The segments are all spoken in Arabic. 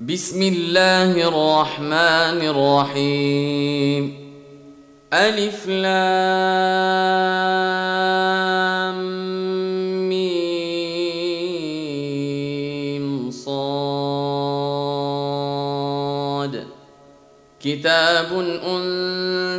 بسم الله الرحمن الرحيم. ألف لام ميم صاد. كتاب أنزل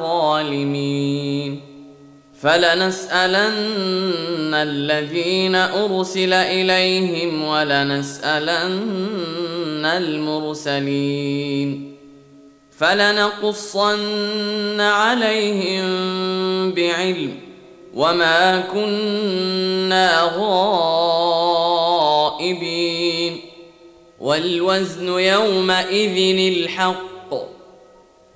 ظالمين. فلنسألن الذين أرسل إليهم ولنسألن المرسلين. فلنقصن عليهم بعلم وما كنا غائبين. والوزن يومئذ الحق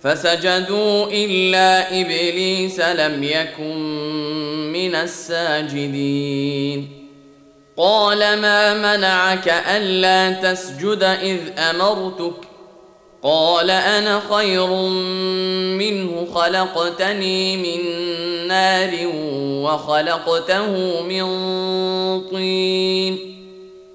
فسجدوا إلا إبليس لم يكن من الساجدين. قال ما منعك ألا تسجد إذ أمرتك؟ قال أنا خير منه خلقتني من نار وخلقته من طين.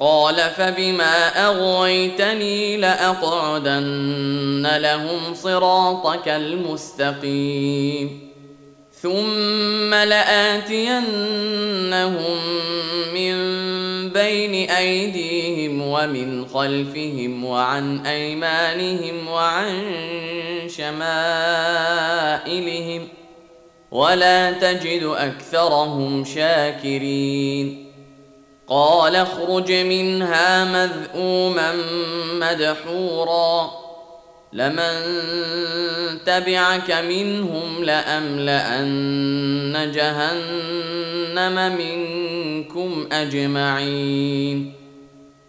قال فبما أغويتني لأقعدن لهم صراطك المستقيم ثم لآتينهم من بين أيديهم ومن خلفهم وعن أيمانهم وعن شمائلهم ولا تجد أكثرهم شاكرين قال اخرج منها مذءوما مدحورا. لمن تبعك منهم لأملأن جهنم منكم أجمعين.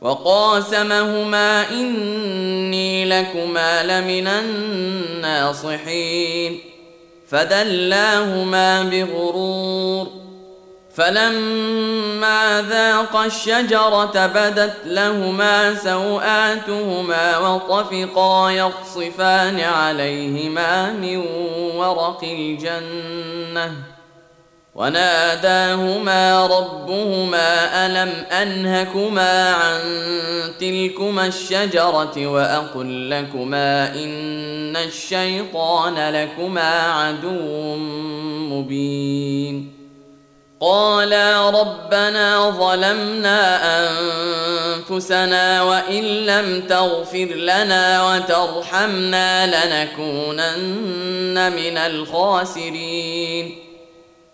وقاسمهما إني لكما لمن الناصحين. فدلاهما بغرور. فلما ذاقا الشجرة بدت لهما سوآتهما وطفقا يخصفان عليهما من ورق الجنة. وناداهما ربهما ألم أنهكما عن تلكما الشجرة وأقل لكما إن الشيطان لكما عدو مبين قالا ربنا ظلمنا أنفسنا وإن لم تغفر لنا وترحمنا لنكونن من الخاسرين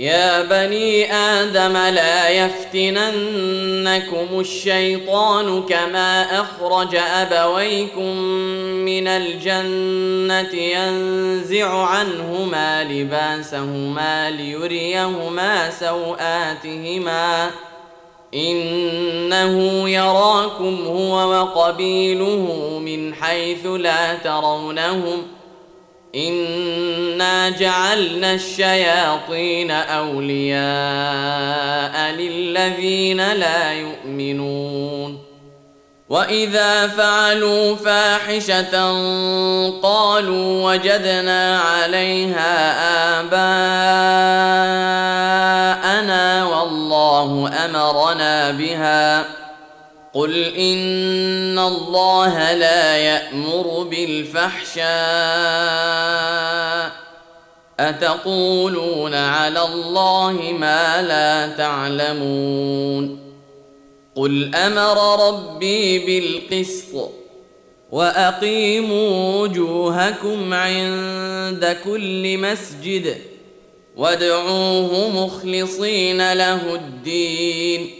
يا بني آدم لا يفتننكم الشيطان كما أخرج أبويكم من الجنة ينزع عنهما لباسهما ليريهما سوآتهما إنه يراكم هو وقبيله من حيث لا ترونهم انا جعلنا الشياطين اولياء للذين لا يؤمنون واذا فعلوا فاحشه قالوا وجدنا عليها اباءنا والله امرنا بها قل ان الله لا يامر بالفحشاء اتقولون على الله ما لا تعلمون قل أمر ربي بالقسط واقيموا وجوهكم عند كل مسجد وادعوه مخلصين له الدين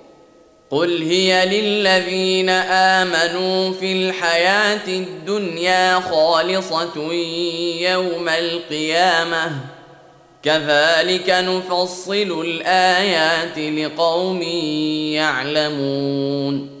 قل هي للذين امنوا في الحياة الدنيا خالصه يوم القيامه كذلك نفصل الايات لقوم يعلمون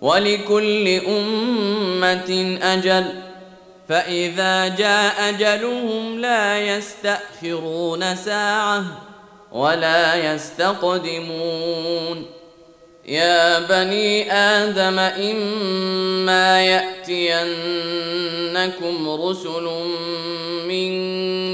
ولكل أمة أجل فإذا جاء أجلهم لا يستأخرون ساعة ولا يستقدمون. يا بني آدم إما يأتينكم رسل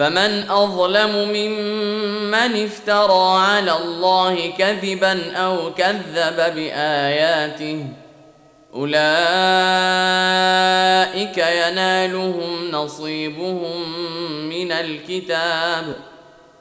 فمن أظلم ممن افترى على الله كذبا أو كذب بآياته أولئك ينالهم نصيبهم من الكتاب.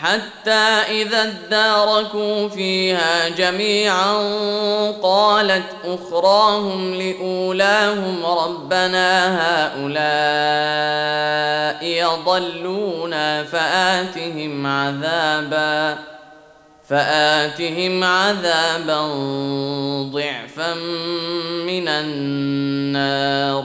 حتى إذا اداركوا فيها جميعا قالت أخراهم لأولاهم ربنا هؤلاء يضلونا فآتهم عذابا فآتهم عذابا ضعفا من النار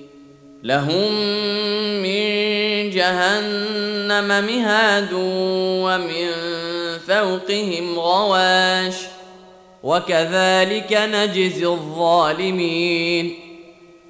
لهم من جهنم مهاد ومن فوقهم غواش وكذلك نجزي الظالمين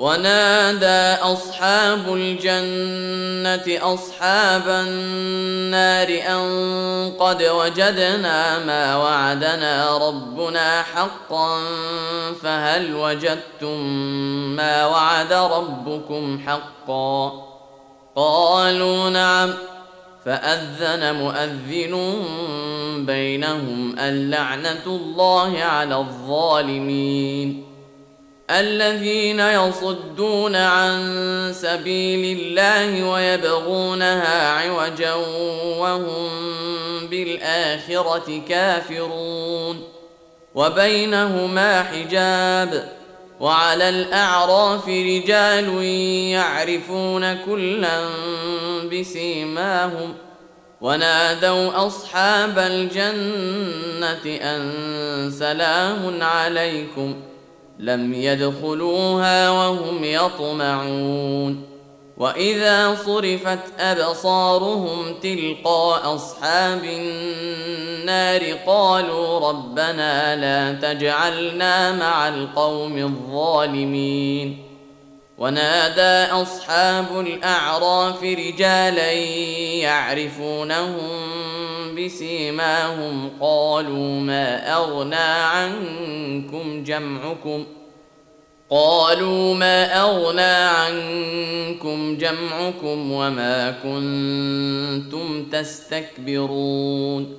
ونادى أصحاب الجنة أصحاب النار أن قد وجدنا ما وعدنا ربنا حقا فهل وجدتم ما وعد ربكم حقا؟ قالوا نعم. فأذن مؤذن بينهم اللعنه الله على الظالمين. الذين يصدون عن سبيل الله ويبغونها عوجا وهم بالآخرة كافرون. وبينهما حجاب. وعلى الأعراف رجال يعرفون كلا بسيماهم. ونادوا أصحاب الجنة أن سلام عليكم. لم يدخلوها وهم يطمعون. وإذا صرفت أبصارهم تلقاء أصحاب النار قالوا ربنا لا تجعلنا مع القوم الظالمين. ونادى أصحاب الأعراف رجالا يعرفونهم بسيماهم قالوا ما أغنى عنكم جمعكم ۖ قالوا ما أغنى عنكم جمعكم وما كنتم تستكبرون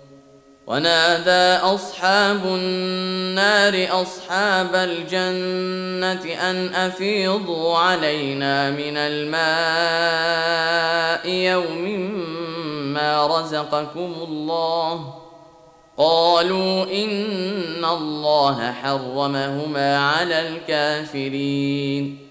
ونادى أصحاب النار أصحاب الجنة أن أفيضوا علينا من الماء يوم ما رزقكم الله. قالوا إن الله حرمهما على الكافرين.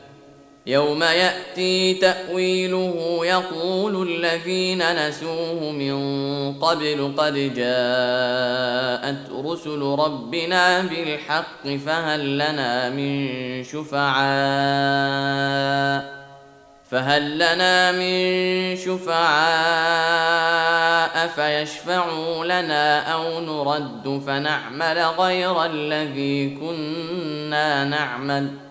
يوم يأتي تأويله يقول الذين نسوه من قبل قد جاءت رسل ربنا بالحق فهل لنا من شفعاء فهل لنا من شفعاء فيشفعوا لنا أو نرد فنعمل غير الذي كنا نعمل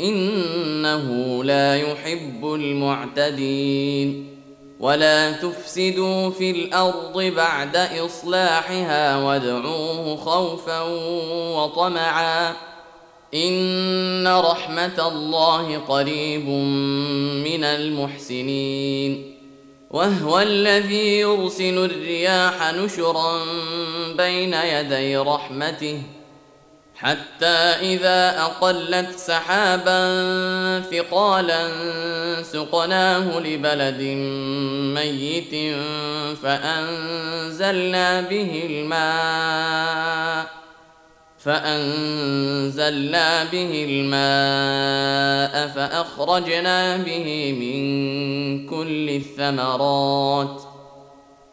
إنه لا يحب المعتدين. ولا تفسدوا في الأرض بعد إصلاحها وادعوه خوفا وطمعا. إن رحمة الله قريب من المحسنين. وهو الذي يرسل الرياح نشرا بين يدي رحمته. حتى إذا أقلت سحابا ثقالا سقناه لبلد ميت فأنزلنا به الماء فأنزلنا به الماء فأخرجنا به من كل الثمرات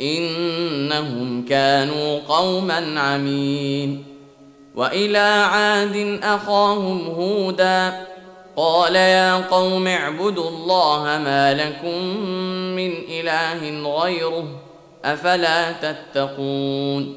إنهم كانوا قوما عمين. وإلى عاد أخاهم هودا قال يا قوم اعبدوا الله ما لكم من إله غيره أفلا تتقون.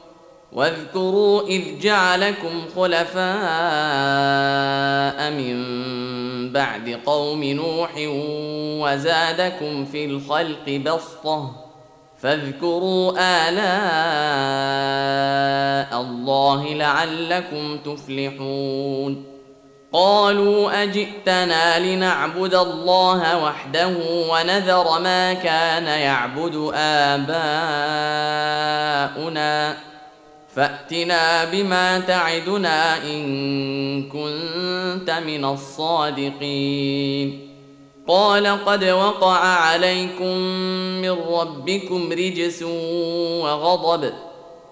واذكروا إذ جعلكم خلفاء من بعد قوم نوح وزادكم في الخلق بسطة فاذكروا آلاء الله لعلكم تفلحون قالوا أجئتنا لنعبد الله وحده ونذر ما كان يعبد آباؤنا فأتنا بما تعدنا إن كنت من الصادقين. قال قد وقع عليكم من ربكم رجس وغضب.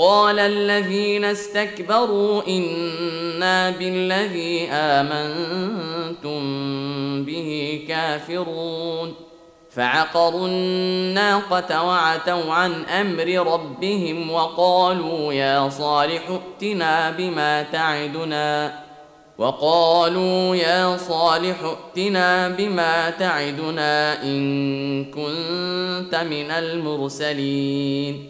قال الذين استكبروا إنا بالذي آمنتم به كافرون. فعقروا الناقة وعتوا عن أمر ربهم وقالوا يا صالح ائتنا بما تعدنا. وقالوا يا صالح ائتنا بما تعدنا إن كنت من المرسلين.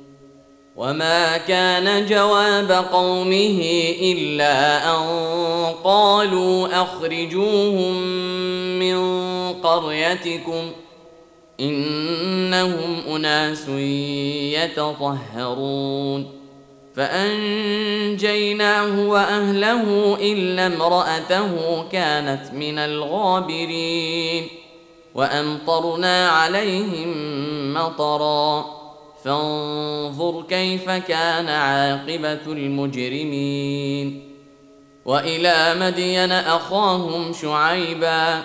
وما كان جواب قومه الا ان قالوا اخرجوهم من قريتكم انهم اناس يتطهرون فانجيناه واهله الا امراته كانت من الغابرين وامطرنا عليهم مطرا فانظر كيف كان عاقبة المجرمين. وإلى مدين أخاهم شعيبا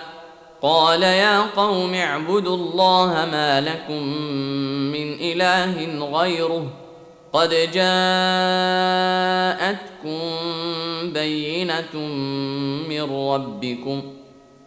قال يا قوم اعبدوا الله ما لكم من إله غيره قد جاءتكم بينة من ربكم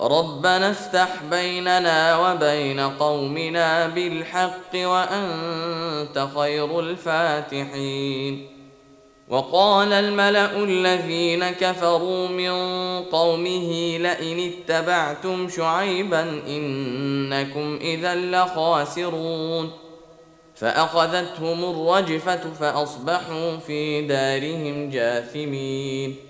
ربنا افتح بيننا وبين قومنا بالحق وأنت خير الفاتحين. وقال الملأ الذين كفروا من قومه لئن اتبعتم شعيبا إنكم إذا لخاسرون. فأخذتهم الرجفة فأصبحوا في دارهم جاثمين.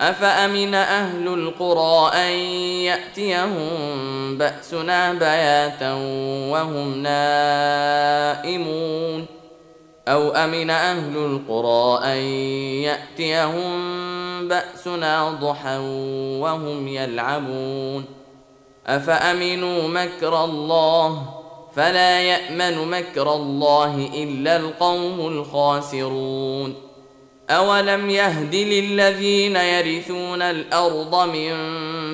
أفأمن أهل القرى أن يأتيهم بأسنا بياتا وهم نائمون؟ أو أمن أهل القرى أن يأتيهم بأسنا ضحى وهم يلعبون؟ أفأمنوا مكر الله؟ فلا يأمن مكر الله إلا القوم الخاسرون. أولم يهد للذين يرثون الأرض من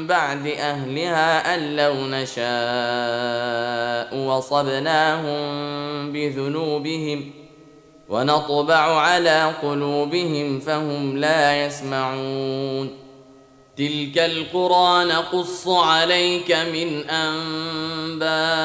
بعد أهلها أن لو نشاء وصبناهم بذنوبهم ونطبع على قلوبهم فهم لا يسمعون تلك القرى نقص عليك من أنبائها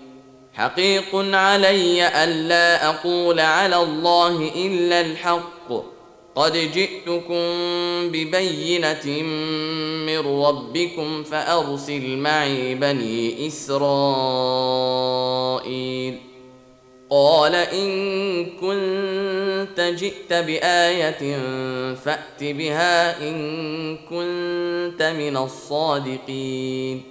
حقيق علي الا أقول على الله إلا الحق. قد جئتكم ببينة من ربكم فأرسل معي بني إسرائيل. قال إن كنت جئت بآية فأت بها إن كنت من الصادقين.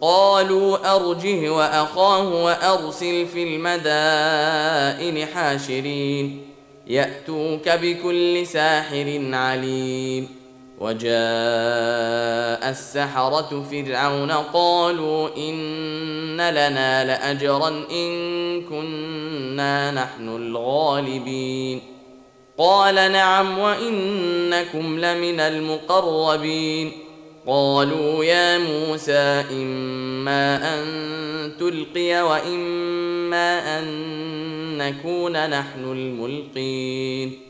قالوا أرجه وأخاه وأرسل في المدائن حاشرين يأتوك بكل ساحر عليم وجاء السحرة فرعون قالوا إن لنا لأجرا إن كنا نحن الغالبين قال نعم وإنكم لمن المقربين قالوا يا موسى إما أن تلقي وإما أن نكون نحن الملقين.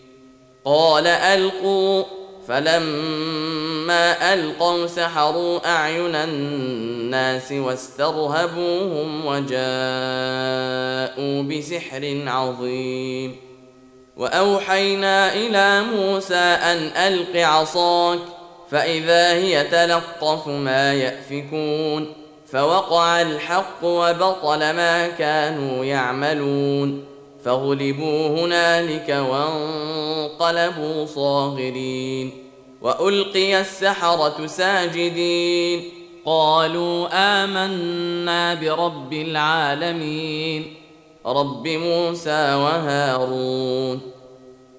قال ألقوا. فلما ألقوا سحروا أعين الناس واسترهبوهم وجاءوا بسحر عظيم. وأوحينا إلى موسى أن ألق عصاك. فإذا هي تلقف ما يأفكون فوقع الحق وبطل ما كانوا يعملون فغلبوا هنالك وانقلبوا صاغرين وألقي السحرة ساجدين قالوا آمنا برب العالمين رب موسى وهارون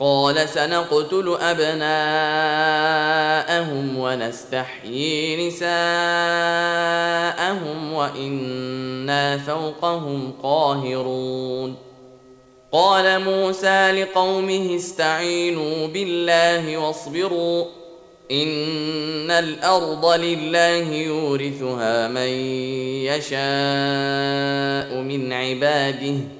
قال سنقتل أبناءهم ونستحيي نساءهم وإنا فوقهم قاهرون. قال موسى لقومه استعينوا بالله واصبروا إن الأرض لله يورثها من يشاء من عباده.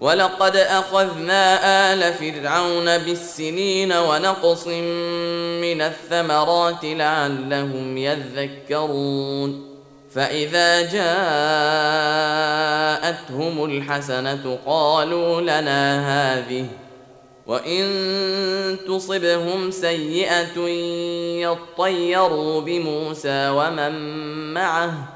ولقد اخذنا ال فرعون بالسنين ونقص من الثمرات لعلهم يذكرون فاذا جاءتهم الحسنه قالوا لنا هذه وان تصبهم سيئه يطيروا بموسى ومن معه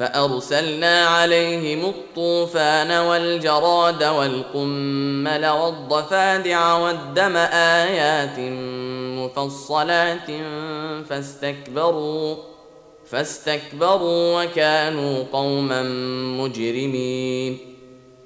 فأرسلنا عليهم الطوفان والجراد والقمل والضفادع والدم آيات مفصلات فاستكبروا فاستكبروا وكانوا قوما مجرمين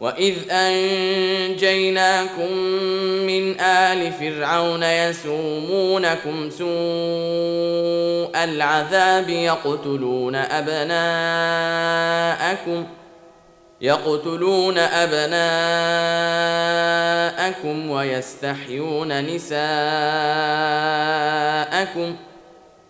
واذ انجيناكم من ال فرعون يسومونكم سوء العذاب يقتلون ابناءكم يقتلون ابناءكم ويستحيون نساءكم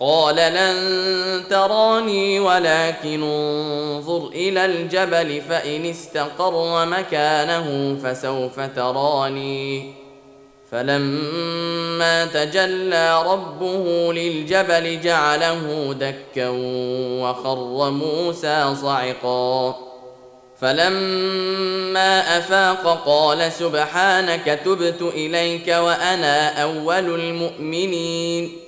قال لن تراني ولكن انظر إلى الجبل فإن استقر مكانه فسوف تراني. فلما تجلى ربه للجبل جعله دكا وخر موسى صعقا. فلما أفاق قال سبحانك تبت إليك وأنا أول المؤمنين.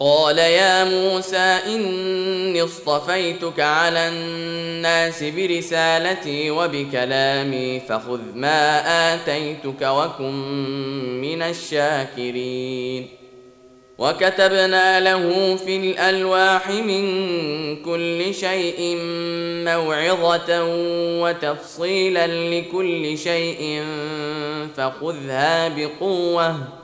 قال يا موسى إني اصطفيتك على الناس برسالتي وبكلامي فخذ ما آتيتك وكن من الشاكرين. وكتبنا له في الألواح من كل شيء موعظة وتفصيلا لكل شيء فخذها بقوة.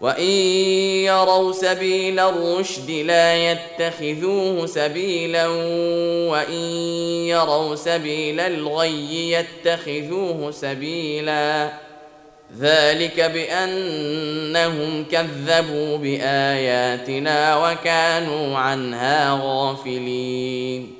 وان يروا سبيل الرشد لا يتخذوه سبيلا وان يروا سبيل الغي يتخذوه سبيلا ذلك بانهم كذبوا باياتنا وكانوا عنها غافلين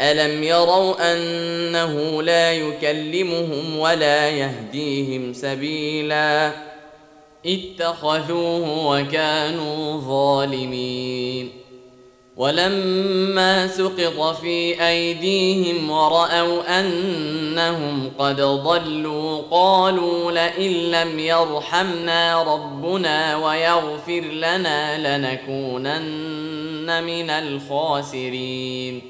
الم يروا انه لا يكلمهم ولا يهديهم سبيلا اتخذوه وكانوا ظالمين ولما سقط في ايديهم وراوا انهم قد ضلوا قالوا لئن لم يرحمنا ربنا ويغفر لنا لنكونن من الخاسرين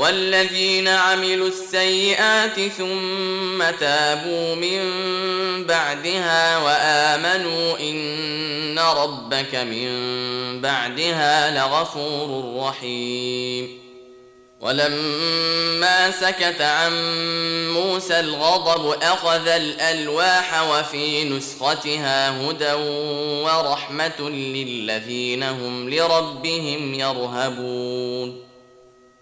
والذين عملوا السيئات ثم تابوا من بعدها وآمنوا إن ربك من بعدها لغفور رحيم. ولما سكت عن موسى الغضب أخذ الألواح وفي نسختها هدى ورحمة للذين هم لربهم يرهبون.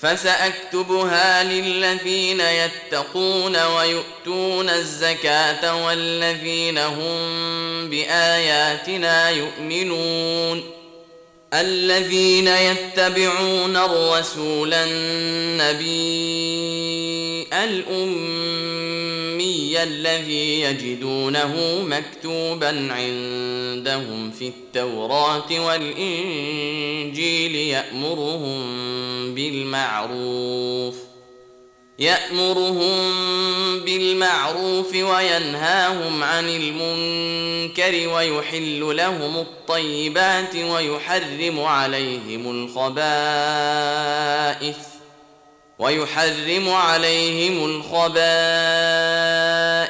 فسأكتبها للذين يتقون ويؤتون الزكاة والذين هم بآياتنا يؤمنون. الذين يتبعون الرسول النبي الأمي الذي يجدونه مكتوبا عندهم في التوراة والإنجيل يأمرهم بالمعروف يأمرهم بالمعروف وينهاهم عن المنكر ويحل لهم الطيبات ويحرم عليهم الخبائث ويحرم عليهم الخبائث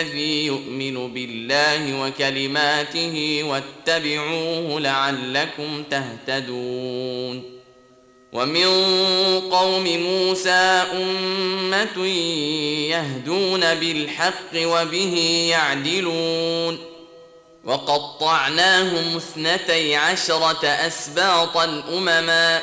الذي يؤمن بالله وكلماته واتبعوه لعلكم تهتدون. ومن قوم موسى أمة يهدون بالحق وبه يعدلون. وقطعناهم اثنتي عشرة أسباطا أمما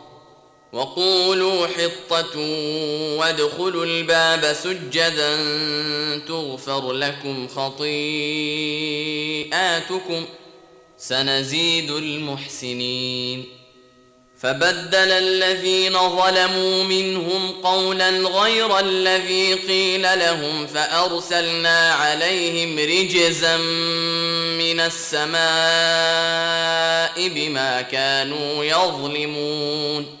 وقولوا حطة وادخلوا الباب سجدا تغفر لكم خطيئاتكم سنزيد المحسنين. فبدل الذين ظلموا منهم قولا غير الذي قيل لهم فأرسلنا عليهم رجزا من السماء بما كانوا يظلمون.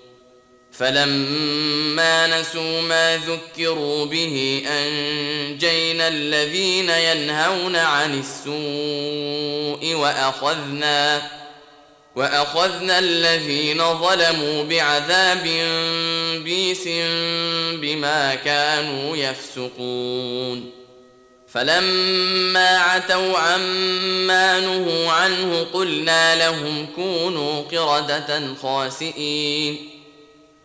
فلما نسوا ما ذكروا به أنجينا الذين ينهون عن السوء وأخذنا وأخذنا الذين ظلموا بعذاب بيس بما كانوا يفسقون. فلما عتوا عما نهوا عنه قلنا لهم كونوا قردة خاسئين.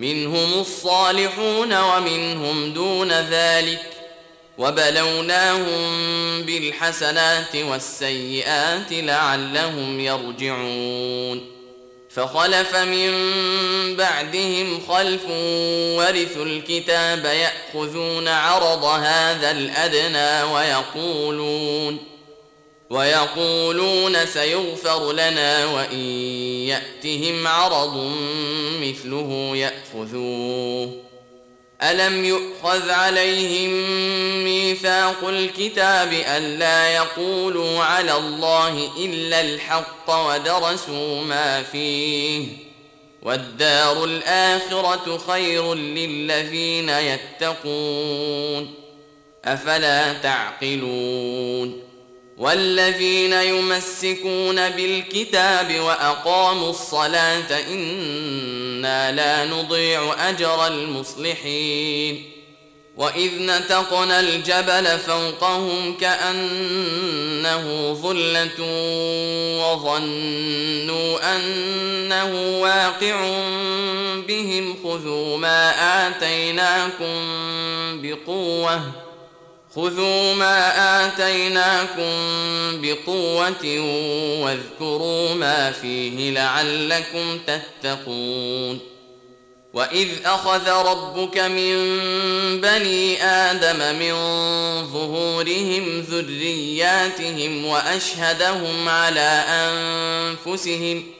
منهم الصالحون ومنهم دون ذلك وبلوناهم بالحسنات والسيئات لعلهم يرجعون فخلف من بعدهم خلف ورثوا الكتاب يأخذون عرض هذا الأدنى ويقولون ويقولون سيغفر لنا وإن يأتهم عرض مثله ياخذوه ألم يؤخذ عليهم ميثاق الكتاب الا يقولوا على الله إلا الحق ودرسوا ما فيه؟ والدار الآخرة خير للذين يتقون. أفلا تعقلون؟ والذين يمسكون بالكتاب وأقاموا الصلاة إنا لا نضيع أجر المصلحين وإذ نتقنا الجبل فوقهم كأنه ظلة وظنوا أنه واقع بهم خذوا ما آتيناكم بقوة خذوا ما آتيناكم بقوة واذكروا ما فيه لعلكم تتقون. وإذ أخذ ربك من بني آدم من ظهورهم ذرياتهم وأشهدهم على أنفسهم ۖ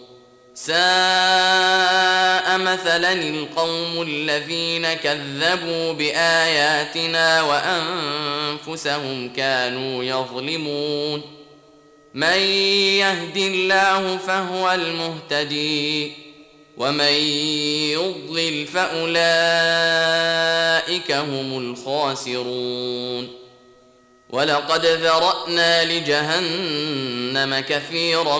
ساء مثلا القوم الذين كذبوا بآياتنا وأنفسهم كانوا يظلمون. من يهد الله فهو المهتدي ومن يضلل فأولئك هم الخاسرون. ولقد ذرأنا لجهنم كثيرا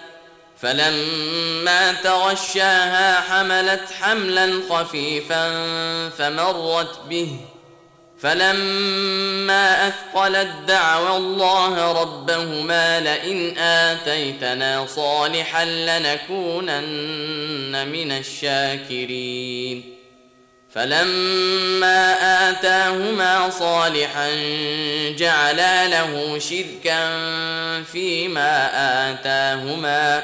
فلما تغشاها حملت حملا خفيفا فمرت به. فلما أثقلت دعوى الله ربهما لئن آتيتنا صالحا لنكونن من الشاكرين. فلما آتاهما صالحا جعلا له شركا فيما آتاهما.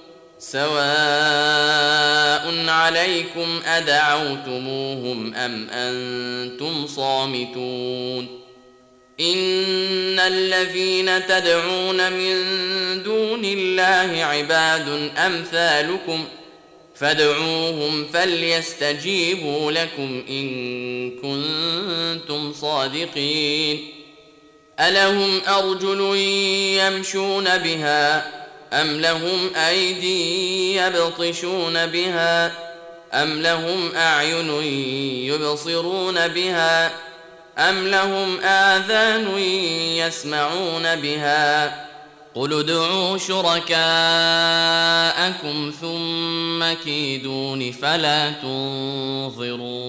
سواء عليكم أدعوتموهم أم أنتم صامتون إن الذين تدعون من دون الله عباد أمثالكم فادعوهم فليستجيبوا لكم إن كنتم صادقين ألهم أرجل يمشون بها أم لهم أيدي يبطشون بها أم لهم أعين يبصرون بها أم لهم آذان يسمعون بها قل ادعوا شركاءكم ثم كيدون فلا تنظرون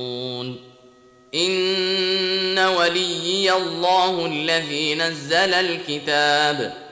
إن وليي الله الذي نزل الكتاب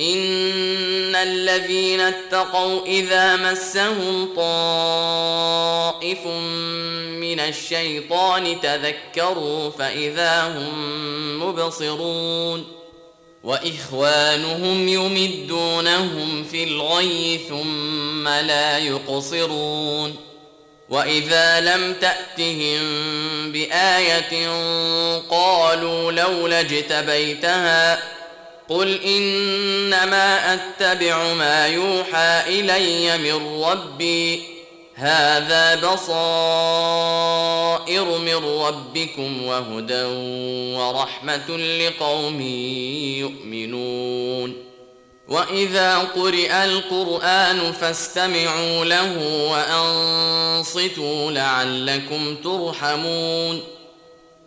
ان الذين اتقوا اذا مسهم طائف من الشيطان تذكروا فاذا هم مبصرون واخوانهم يمدونهم في الغي ثم لا يقصرون واذا لم تاتهم بايه قالوا لولا اجتبيتها قل انما اتبع ما يوحى الي من ربي. هذا بصائر من ربكم وهدى ورحمه لقوم يؤمنون. واذا قرئ القران فاستمعوا له وانصتوا لعلكم ترحمون.